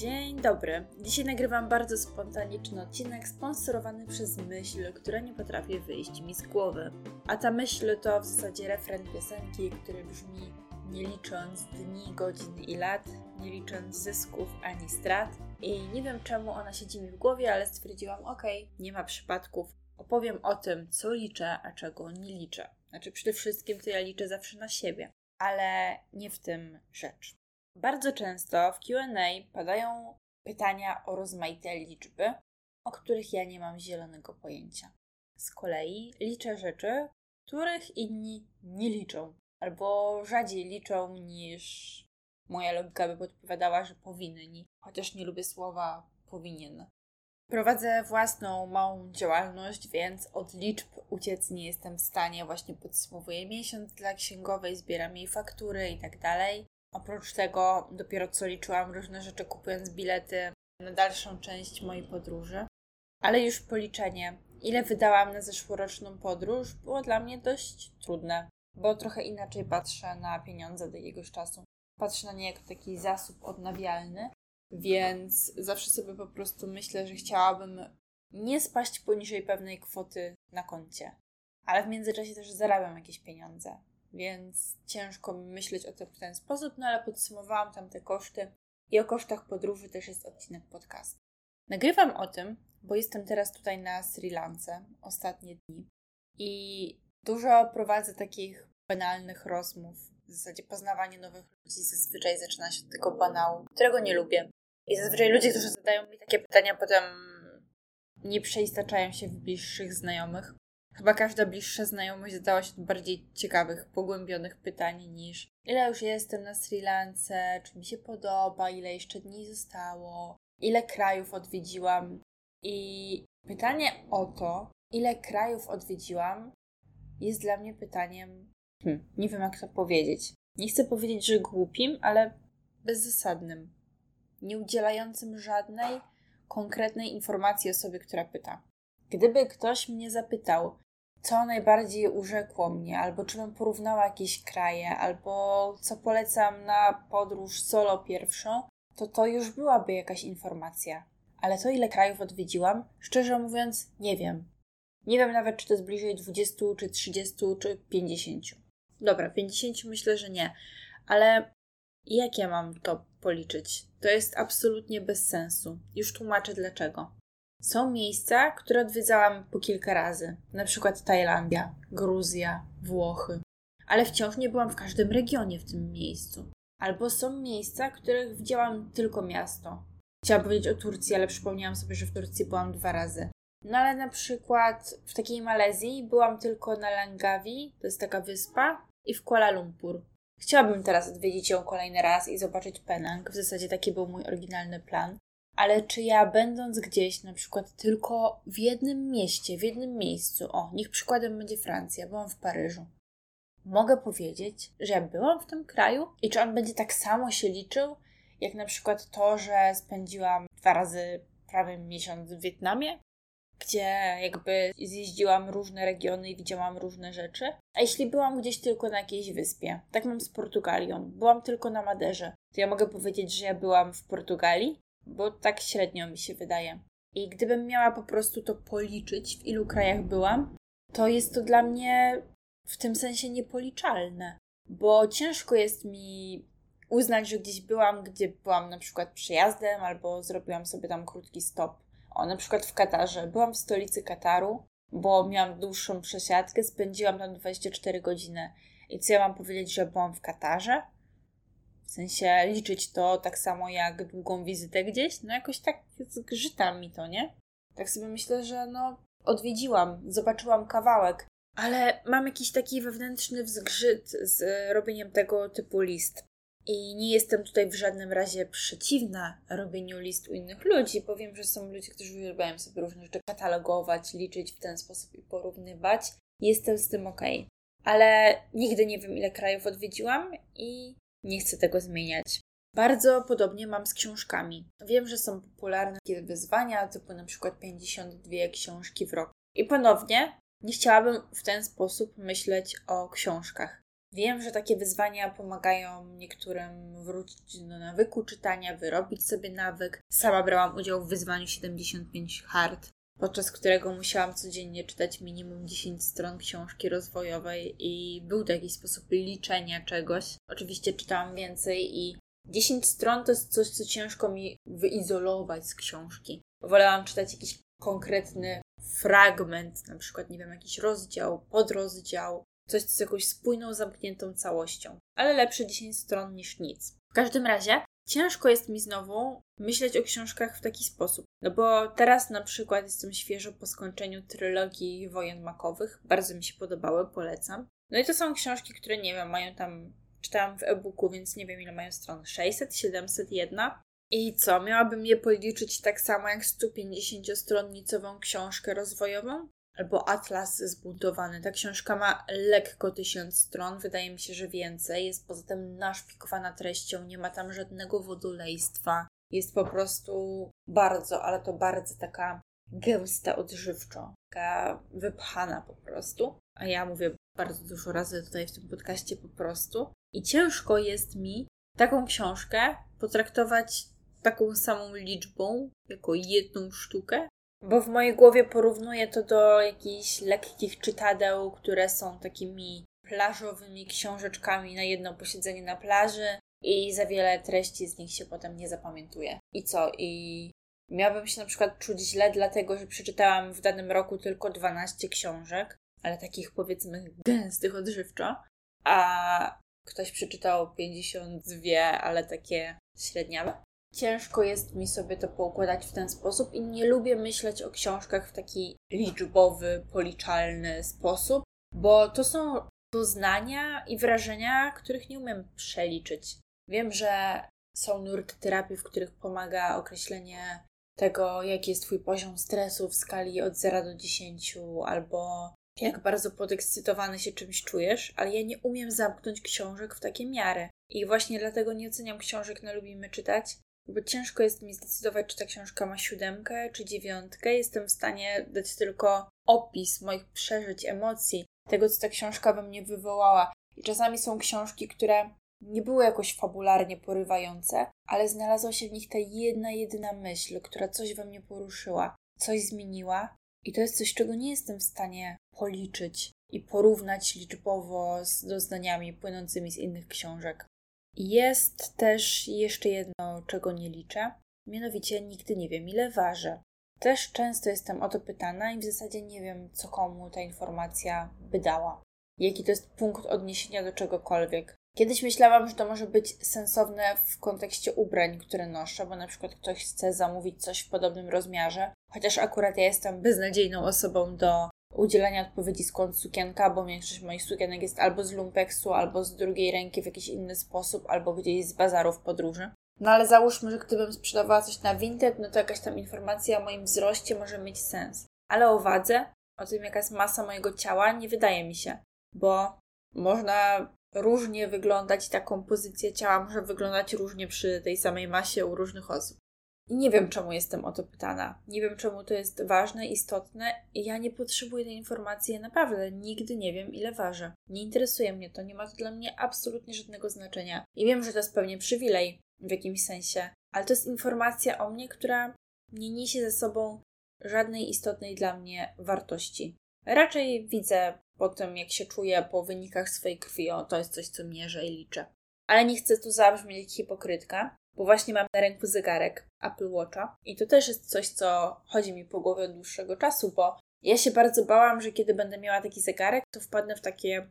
Dzień dobry. Dzisiaj nagrywam bardzo spontaniczny odcinek sponsorowany przez myśl, która nie potrafi wyjść mi z głowy. A ta myśl to w zasadzie refren piosenki, który brzmi nie licząc dni, godzin i lat, nie licząc zysków ani strat. I nie wiem czemu ona siedzi mi w głowie, ale stwierdziłam, ok, nie ma przypadków. Opowiem o tym, co liczę, a czego nie liczę. Znaczy przede wszystkim to ja liczę zawsze na siebie, ale nie w tym rzecz. Bardzo często w QA padają pytania o rozmaite liczby, o których ja nie mam zielonego pojęcia. Z kolei liczę rzeczy, których inni nie liczą, albo rzadziej liczą niż moja logika by podpowiadała, że powinni, chociaż nie lubię słowa powinien. Prowadzę własną małą działalność, więc od liczb uciec nie jestem w stanie. Właśnie podsumowuję miesiąc dla księgowej, zbieram jej faktury i tak dalej. Oprócz tego dopiero co liczyłam różne rzeczy kupując bilety na dalszą część mojej podróży. Ale już policzenie, ile wydałam na zeszłoroczną podróż, było dla mnie dość trudne, bo trochę inaczej patrzę na pieniądze do jakiegoś czasu. Patrzę na nie jako taki zasób odnawialny, więc zawsze sobie po prostu myślę, że chciałabym nie spaść poniżej pewnej kwoty na koncie. Ale w międzyczasie też zarabiam jakieś pieniądze więc ciężko mi myśleć o tym w ten sposób, no ale podsumowałam tam te koszty i o kosztach podróży też jest odcinek podcastu. Nagrywam o tym, bo jestem teraz tutaj na Sri Lance ostatnie dni i dużo prowadzę takich banalnych rozmów. W zasadzie poznawanie nowych ludzi zazwyczaj zaczyna się od tego banału, którego nie lubię. I zazwyczaj ludzie, którzy zadają mi takie pytania, potem nie przeistaczają się w bliższych znajomych. Chyba każda bliższa znajomość zadała się bardziej ciekawych, pogłębionych pytań niż ile już jestem na Sri Lance, czy mi się podoba, ile jeszcze dni zostało, ile krajów odwiedziłam. I pytanie o to, ile krajów odwiedziłam, jest dla mnie pytaniem, hmm, nie wiem jak to powiedzieć. Nie chcę powiedzieć, że głupim, ale bezzasadnym, nie udzielającym żadnej konkretnej informacji osobie, która pyta. Gdyby ktoś mnie zapytał, co najbardziej urzekło mnie, albo czy bym porównała jakieś kraje, albo co polecam na podróż solo pierwszą, to to już byłaby jakaś informacja. Ale to, ile krajów odwiedziłam, szczerze mówiąc, nie wiem. Nie wiem nawet, czy to jest bliżej 20, czy 30, czy 50. Dobra, 50 myślę, że nie. Ale jak ja mam to policzyć? To jest absolutnie bez sensu. Już tłumaczę dlaczego. Są miejsca, które odwiedzałam po kilka razy, na przykład Tajlandia, Gruzja, Włochy, ale wciąż nie byłam w każdym regionie w tym miejscu. Albo są miejsca, których widziałam tylko miasto. Chciałam powiedzieć o Turcji, ale przypomniałam sobie, że w Turcji byłam dwa razy. No ale na przykład w takiej Malezji byłam tylko na Langawi, to jest taka wyspa, i w Kuala Lumpur. Chciałabym teraz odwiedzić ją kolejny raz i zobaczyć Penang. W zasadzie taki był mój oryginalny plan. Ale czy ja będąc gdzieś, na przykład tylko w jednym mieście, w jednym miejscu, o, niech przykładem będzie Francja, byłam w Paryżu, mogę powiedzieć, że ja byłam w tym kraju i czy on będzie tak samo się liczył, jak na przykład to, że spędziłam dwa razy prawie miesiąc w Wietnamie, gdzie jakby zjeździłam różne regiony i widziałam różne rzeczy. A jeśli byłam gdzieś tylko na jakiejś wyspie, tak mam z Portugalią, byłam tylko na Maderze, to ja mogę powiedzieć, że ja byłam w Portugalii, bo tak średnio mi się wydaje. I gdybym miała po prostu to policzyć, w ilu krajach byłam, to jest to dla mnie w tym sensie niepoliczalne, bo ciężko jest mi uznać, że gdzieś byłam, gdzie byłam na przykład przyjazdem albo zrobiłam sobie tam krótki stop. O, na przykład w Katarze. Byłam w stolicy Kataru, bo miałam dłuższą przesiadkę, spędziłam tam 24 godziny. I co ja mam powiedzieć, że byłam w Katarze? Sensie liczyć to tak samo jak długą wizytę gdzieś, no jakoś tak zgrzyta mi to, nie? Tak sobie myślę, że no odwiedziłam, zobaczyłam kawałek, ale mam jakiś taki wewnętrzny wzgrzyt z robieniem tego typu list. I nie jestem tutaj w żadnym razie przeciwna robieniu list u innych ludzi, bo wiem, że są ludzie, którzy uwielbiają sobie różne rzeczy katalogować, liczyć w ten sposób i porównywać. Jestem z tym ok. Ale nigdy nie wiem, ile krajów odwiedziłam i nie chcę tego zmieniać. Bardzo podobnie mam z książkami. Wiem, że są popularne takie wyzwania, typu na przykład 52 książki w roku. I ponownie nie chciałabym w ten sposób myśleć o książkach. Wiem, że takie wyzwania pomagają niektórym wrócić do nawyku czytania, wyrobić sobie nawyk. Sama brałam udział w wyzwaniu 75 hard, podczas którego musiałam codziennie czytać minimum 10 stron książki rozwojowej i był to jakiś sposób liczenia czegoś. Oczywiście czytałam więcej i 10 stron to jest coś, co ciężko mi wyizolować z książki. Wolałam czytać jakiś konkretny fragment, na przykład, nie wiem, jakiś rozdział, podrozdział, coś z jakąś spójną, zamkniętą całością. Ale lepsze 10 stron niż nic. W każdym razie ciężko jest mi znowu myśleć o książkach w taki sposób. No bo teraz na przykład jestem świeżo po skończeniu trylogii Wojen Makowych. Bardzo mi się podobały, polecam. No i to są książki, które nie wiem, mają tam. Czytałam w e-booku, więc nie wiem ile mają stron. 600, 701. I co, miałabym je policzyć tak samo jak 150-stronnicową książkę rozwojową? Albo Atlas zbuntowany. Ta książka ma lekko tysiąc stron, wydaje mi się, że więcej. Jest poza tym naszpikowana treścią, nie ma tam żadnego wodolejstwa. Jest po prostu bardzo, ale to bardzo taka gęsta odżywczo, taka wypchana po prostu. A ja mówię bardzo dużo razy tutaj w tym podcaście po prostu. I ciężko jest mi taką książkę potraktować taką samą liczbą, jako jedną sztukę, bo w mojej głowie porównuję to do jakichś lekkich czytadeł, które są takimi plażowymi książeczkami na jedno posiedzenie na plaży i za wiele treści z nich się potem nie zapamiętuje. I co? I miałabym się na przykład czuć źle, dlatego że przeczytałam w danym roku tylko 12 książek, ale takich powiedzmy gęstych odżywczo, a ktoś przeczytał 52, ale takie średniawe ciężko jest mi sobie to poukładać w ten sposób i nie lubię myśleć o książkach w taki liczbowy, policzalny sposób, bo to są doznania i wrażenia, których nie umiem przeliczyć. Wiem, że są nurty terapii, w których pomaga określenie tego, jaki jest Twój poziom stresu w skali od 0 do 10, albo jak bardzo podekscytowany się czymś czujesz, ale ja nie umiem zamknąć książek w takie miary. I właśnie dlatego nie oceniam książek na Lubimy Czytać, bo ciężko jest mi zdecydować, czy ta książka ma siódemkę, czy dziewiątkę. Jestem w stanie dać tylko opis moich przeżyć, emocji, tego, co ta książka we mnie wywołała. I czasami są książki, które nie były jakoś fabularnie porywające, ale znalazła się w nich ta jedna, jedyna myśl, która coś we mnie poruszyła, coś zmieniła. I to jest coś, czego nie jestem w stanie policzyć i porównać liczbowo z doznaniami płynącymi z innych książek. Jest też jeszcze jedno, czego nie liczę, mianowicie nigdy nie wiem, ile ważę. Też często jestem o to pytana i w zasadzie nie wiem, co komu ta informacja by dała. Jaki to jest punkt odniesienia do czegokolwiek. Kiedyś myślałam, że to może być sensowne w kontekście ubrań, które noszę, bo na przykład ktoś chce zamówić coś w podobnym rozmiarze, chociaż akurat ja jestem beznadziejną osobą do udzielania odpowiedzi skąd sukienka, bo większość moich sukienek jest albo z lumpeksu, albo z drugiej ręki w jakiś inny sposób, albo gdzieś z bazarów podróży. No ale załóżmy, że gdybym sprzedawała coś na Vinted, no to jakaś tam informacja o moim wzroście może mieć sens. Ale o wadze, o tym jaka jest masa mojego ciała, nie wydaje mi się, bo można różnie wyglądać, ta kompozycja ciała może wyglądać różnie przy tej samej masie u różnych osób. I nie wiem, czemu jestem o to pytana. Nie wiem, czemu to jest ważne, istotne ja nie potrzebuję tej informacji. Ja naprawdę nigdy nie wiem, ile ważę. Nie interesuje mnie to, nie ma to dla mnie absolutnie żadnego znaczenia. I wiem, że to jest pewnie przywilej w jakimś sensie, ale to jest informacja o mnie, która nie niesie ze sobą żadnej istotnej dla mnie wartości. Raczej widzę po tym, jak się czuję po wynikach swojej krwi, o to jest coś, co mierzę i liczę. Ale nie chcę tu zabrzmieć jak hipokrytka, bo właśnie mam na ręku zegarek Apple Watcha i to też jest coś, co chodzi mi po głowie od dłuższego czasu, bo ja się bardzo bałam, że kiedy będę miała taki zegarek, to wpadnę w takie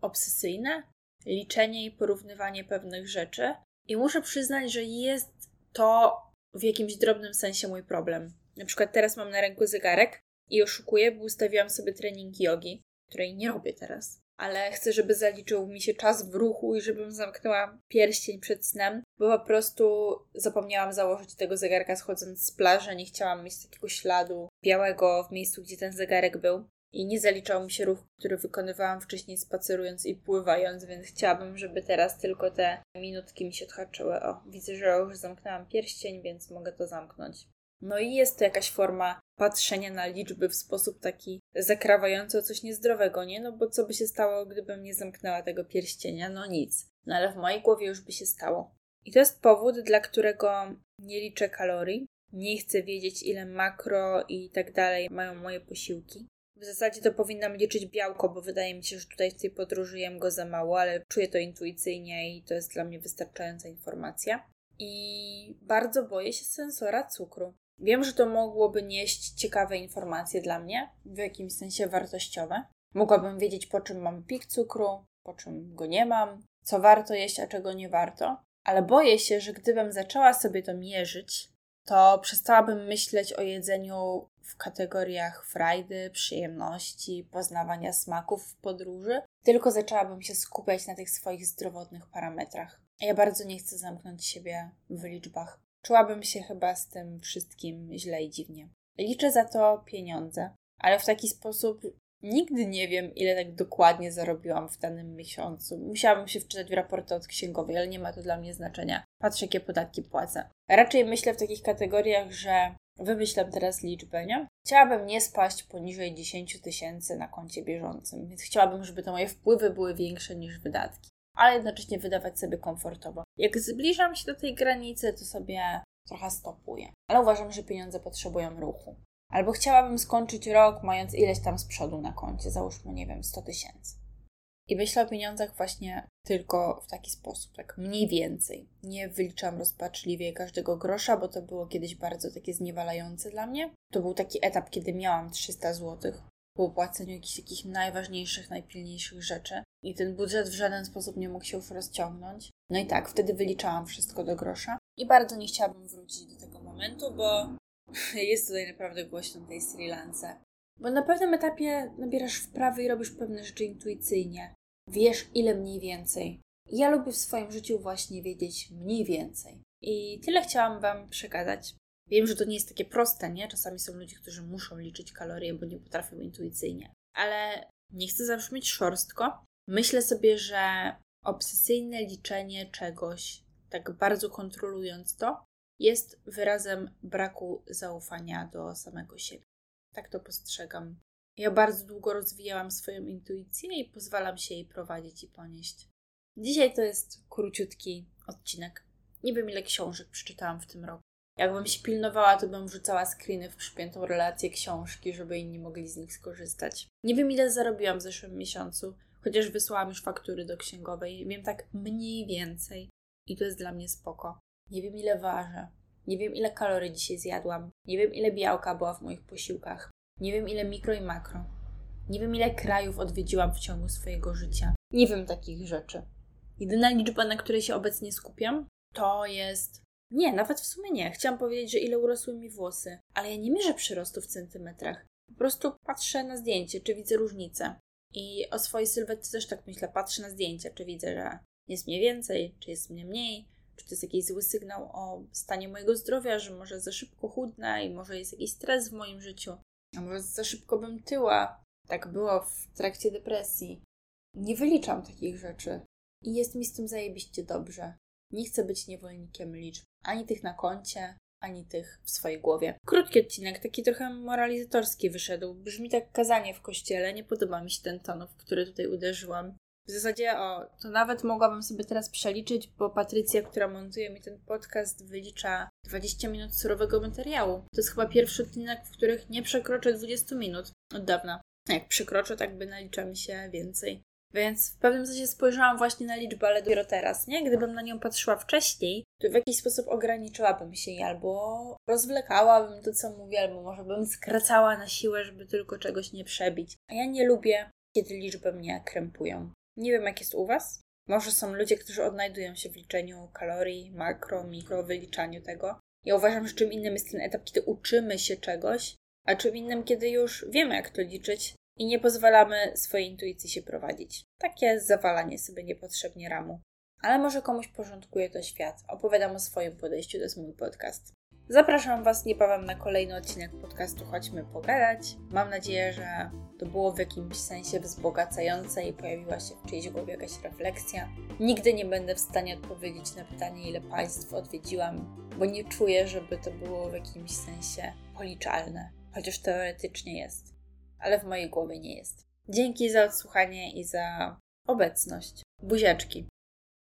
obsesyjne liczenie i porównywanie pewnych rzeczy. I muszę przyznać, że jest to w jakimś drobnym sensie mój problem. Na przykład teraz mam na ręku zegarek i oszukuję, bo ustawiłam sobie trening jogi, której nie robię teraz ale chcę, żeby zaliczył mi się czas w ruchu i żebym zamknęła pierścień przed snem, bo po prostu zapomniałam założyć tego zegarka schodząc z plaży, nie chciałam mieć takiego śladu białego w miejscu, gdzie ten zegarek był. I nie zaliczał mi się ruch, który wykonywałam wcześniej spacerując i pływając, więc chciałabym, żeby teraz tylko te minutki mi się odhaczyły. O, widzę, że już zamknęłam pierścień, więc mogę to zamknąć. No i jest to jakaś forma patrzenia na liczby w sposób taki zakrawający o coś niezdrowego, nie? No bo co by się stało, gdybym nie zamknęła tego pierścienia? No nic. No ale w mojej głowie już by się stało. I to jest powód, dla którego nie liczę kalorii, nie chcę wiedzieć, ile makro i tak dalej mają moje posiłki. W zasadzie to powinnam liczyć białko, bo wydaje mi się, że tutaj w tej podróży jem go za mało, ale czuję to intuicyjnie i to jest dla mnie wystarczająca informacja. I bardzo boję się sensora cukru. Wiem, że to mogłoby nieść ciekawe informacje dla mnie, w jakimś sensie wartościowe. Mogłabym wiedzieć, po czym mam pik cukru, po czym go nie mam, co warto jeść, a czego nie warto. Ale boję się, że gdybym zaczęła sobie to mierzyć, to przestałabym myśleć o jedzeniu w kategoriach frajdy, przyjemności, poznawania smaków w podróży, tylko zaczęłabym się skupiać na tych swoich zdrowotnych parametrach. Ja bardzo nie chcę zamknąć siebie w liczbach. Czułabym się chyba z tym wszystkim źle i dziwnie. Liczę za to pieniądze, ale w taki sposób nigdy nie wiem, ile tak dokładnie zarobiłam w danym miesiącu. Musiałabym się wczytać w raporty od księgowej, ale nie ma to dla mnie znaczenia. Patrzę, jakie podatki płacę. Raczej myślę w takich kategoriach, że wymyślam teraz liczbę, nie? Chciałabym nie spaść poniżej 10 tysięcy na koncie bieżącym, więc chciałabym, żeby te moje wpływy były większe niż wydatki ale jednocześnie wydawać sobie komfortowo. Jak zbliżam się do tej granicy, to sobie trochę stopuję. Ale uważam, że pieniądze potrzebują ruchu. Albo chciałabym skończyć rok, mając ileś tam z przodu na koncie, załóżmy, nie wiem, 100 tysięcy. I myślę o pieniądzach właśnie tylko w taki sposób, tak mniej więcej. Nie wyliczam rozpaczliwie każdego grosza, bo to było kiedyś bardzo takie zniewalające dla mnie. To był taki etap, kiedy miałam 300 zł po opłaceniu jakichś takich najważniejszych, najpilniejszych rzeczy i ten budżet w żaden sposób nie mógł się już rozciągnąć. No i tak, wtedy wyliczałam wszystko do grosza i bardzo nie chciałabym wrócić do tego momentu, bo jest tutaj naprawdę głośno tej Sri Lance. Bo na pewnym etapie nabierasz wprawy i robisz pewne rzeczy intuicyjnie. Wiesz, ile mniej więcej. Ja lubię w swoim życiu właśnie wiedzieć mniej więcej. I tyle chciałam Wam przekazać. Wiem, że to nie jest takie proste, nie? Czasami są ludzie, którzy muszą liczyć kalorie, bo nie potrafią intuicyjnie. Ale nie chcę zabrzmieć szorstko. Myślę sobie, że obsesyjne liczenie czegoś, tak bardzo kontrolując to, jest wyrazem braku zaufania do samego siebie. Tak to postrzegam. Ja bardzo długo rozwijałam swoją intuicję i pozwalam się jej prowadzić i ponieść. Dzisiaj to jest króciutki odcinek. Nie wiem, ile książek przeczytałam w tym roku. Jakbym się pilnowała, to bym wrzucała screeny w przypiętą relację książki, żeby inni mogli z nich skorzystać. Nie wiem, ile zarobiłam w zeszłym miesiącu, chociaż wysłałam już faktury do księgowej. Wiem tak mniej więcej. I to jest dla mnie spoko. Nie wiem, ile ważę. Nie wiem, ile kalorii dzisiaj zjadłam. Nie wiem, ile białka była w moich posiłkach. Nie wiem, ile mikro i makro. Nie wiem, ile krajów odwiedziłam w ciągu swojego życia. Nie wiem takich rzeczy. Jedyna liczba, na której się obecnie skupiam, to jest nie, nawet w sumie nie. Chciałam powiedzieć, że ile urosły mi włosy, ale ja nie mierzę przyrostu w centymetrach. Po prostu patrzę na zdjęcie, czy widzę różnicę. I o swojej sylwetce też tak myślę. Patrzę na zdjęcie, czy widzę, że jest mnie więcej, czy jest mnie mniej, czy to jest jakiś zły sygnał o stanie mojego zdrowia, że może za szybko chudnę i może jest jakiś stres w moim życiu, a może za szybko bym tyła. Tak było w trakcie depresji. Nie wyliczam takich rzeczy. I jest mi z tym zajebiście dobrze. Nie chcę być niewolnikiem liczb, ani tych na koncie, ani tych w swojej głowie. Krótki odcinek, taki trochę moralizatorski wyszedł. Brzmi tak kazanie w kościele, nie podoba mi się ten ton, w który tutaj uderzyłam. W zasadzie, o, to nawet mogłabym sobie teraz przeliczyć, bo Patrycja, która montuje mi ten podcast, wylicza 20 minut surowego materiału. To jest chyba pierwszy odcinek, w których nie przekroczę 20 minut od dawna. Jak przekroczę, tak by nalicza mi się więcej. Więc w pewnym sensie spojrzałam właśnie na liczbę, ale dopiero teraz, nie? Gdybym na nią patrzyła wcześniej, to w jakiś sposób ograniczyłabym się i albo rozwlekałabym to, co mówię, albo może bym skracała na siłę, żeby tylko czegoś nie przebić. A ja nie lubię, kiedy liczby mnie krępują. Nie wiem, jak jest u Was. Może są ludzie, którzy odnajdują się w liczeniu kalorii, makro, mikro, wyliczaniu tego. Ja uważam, że czym innym jest ten etap, kiedy uczymy się czegoś, a czym innym, kiedy już wiemy, jak to liczyć, i nie pozwalamy swojej intuicji się prowadzić. Takie zawalanie sobie niepotrzebnie ramu. Ale może komuś porządkuje to świat. Opowiadam o swoim podejściu, to jest mój podcast. Zapraszam Was niebawem na kolejny odcinek podcastu Chodźmy Pogadać. Mam nadzieję, że to było w jakimś sensie wzbogacające i pojawiła się w czyjejś głowie jakaś refleksja. Nigdy nie będę w stanie odpowiedzieć na pytanie, ile państw odwiedziłam, bo nie czuję, żeby to było w jakimś sensie policzalne, chociaż teoretycznie jest, ale w mojej głowie nie jest. Dzięki za odsłuchanie i za obecność. Buziaczki.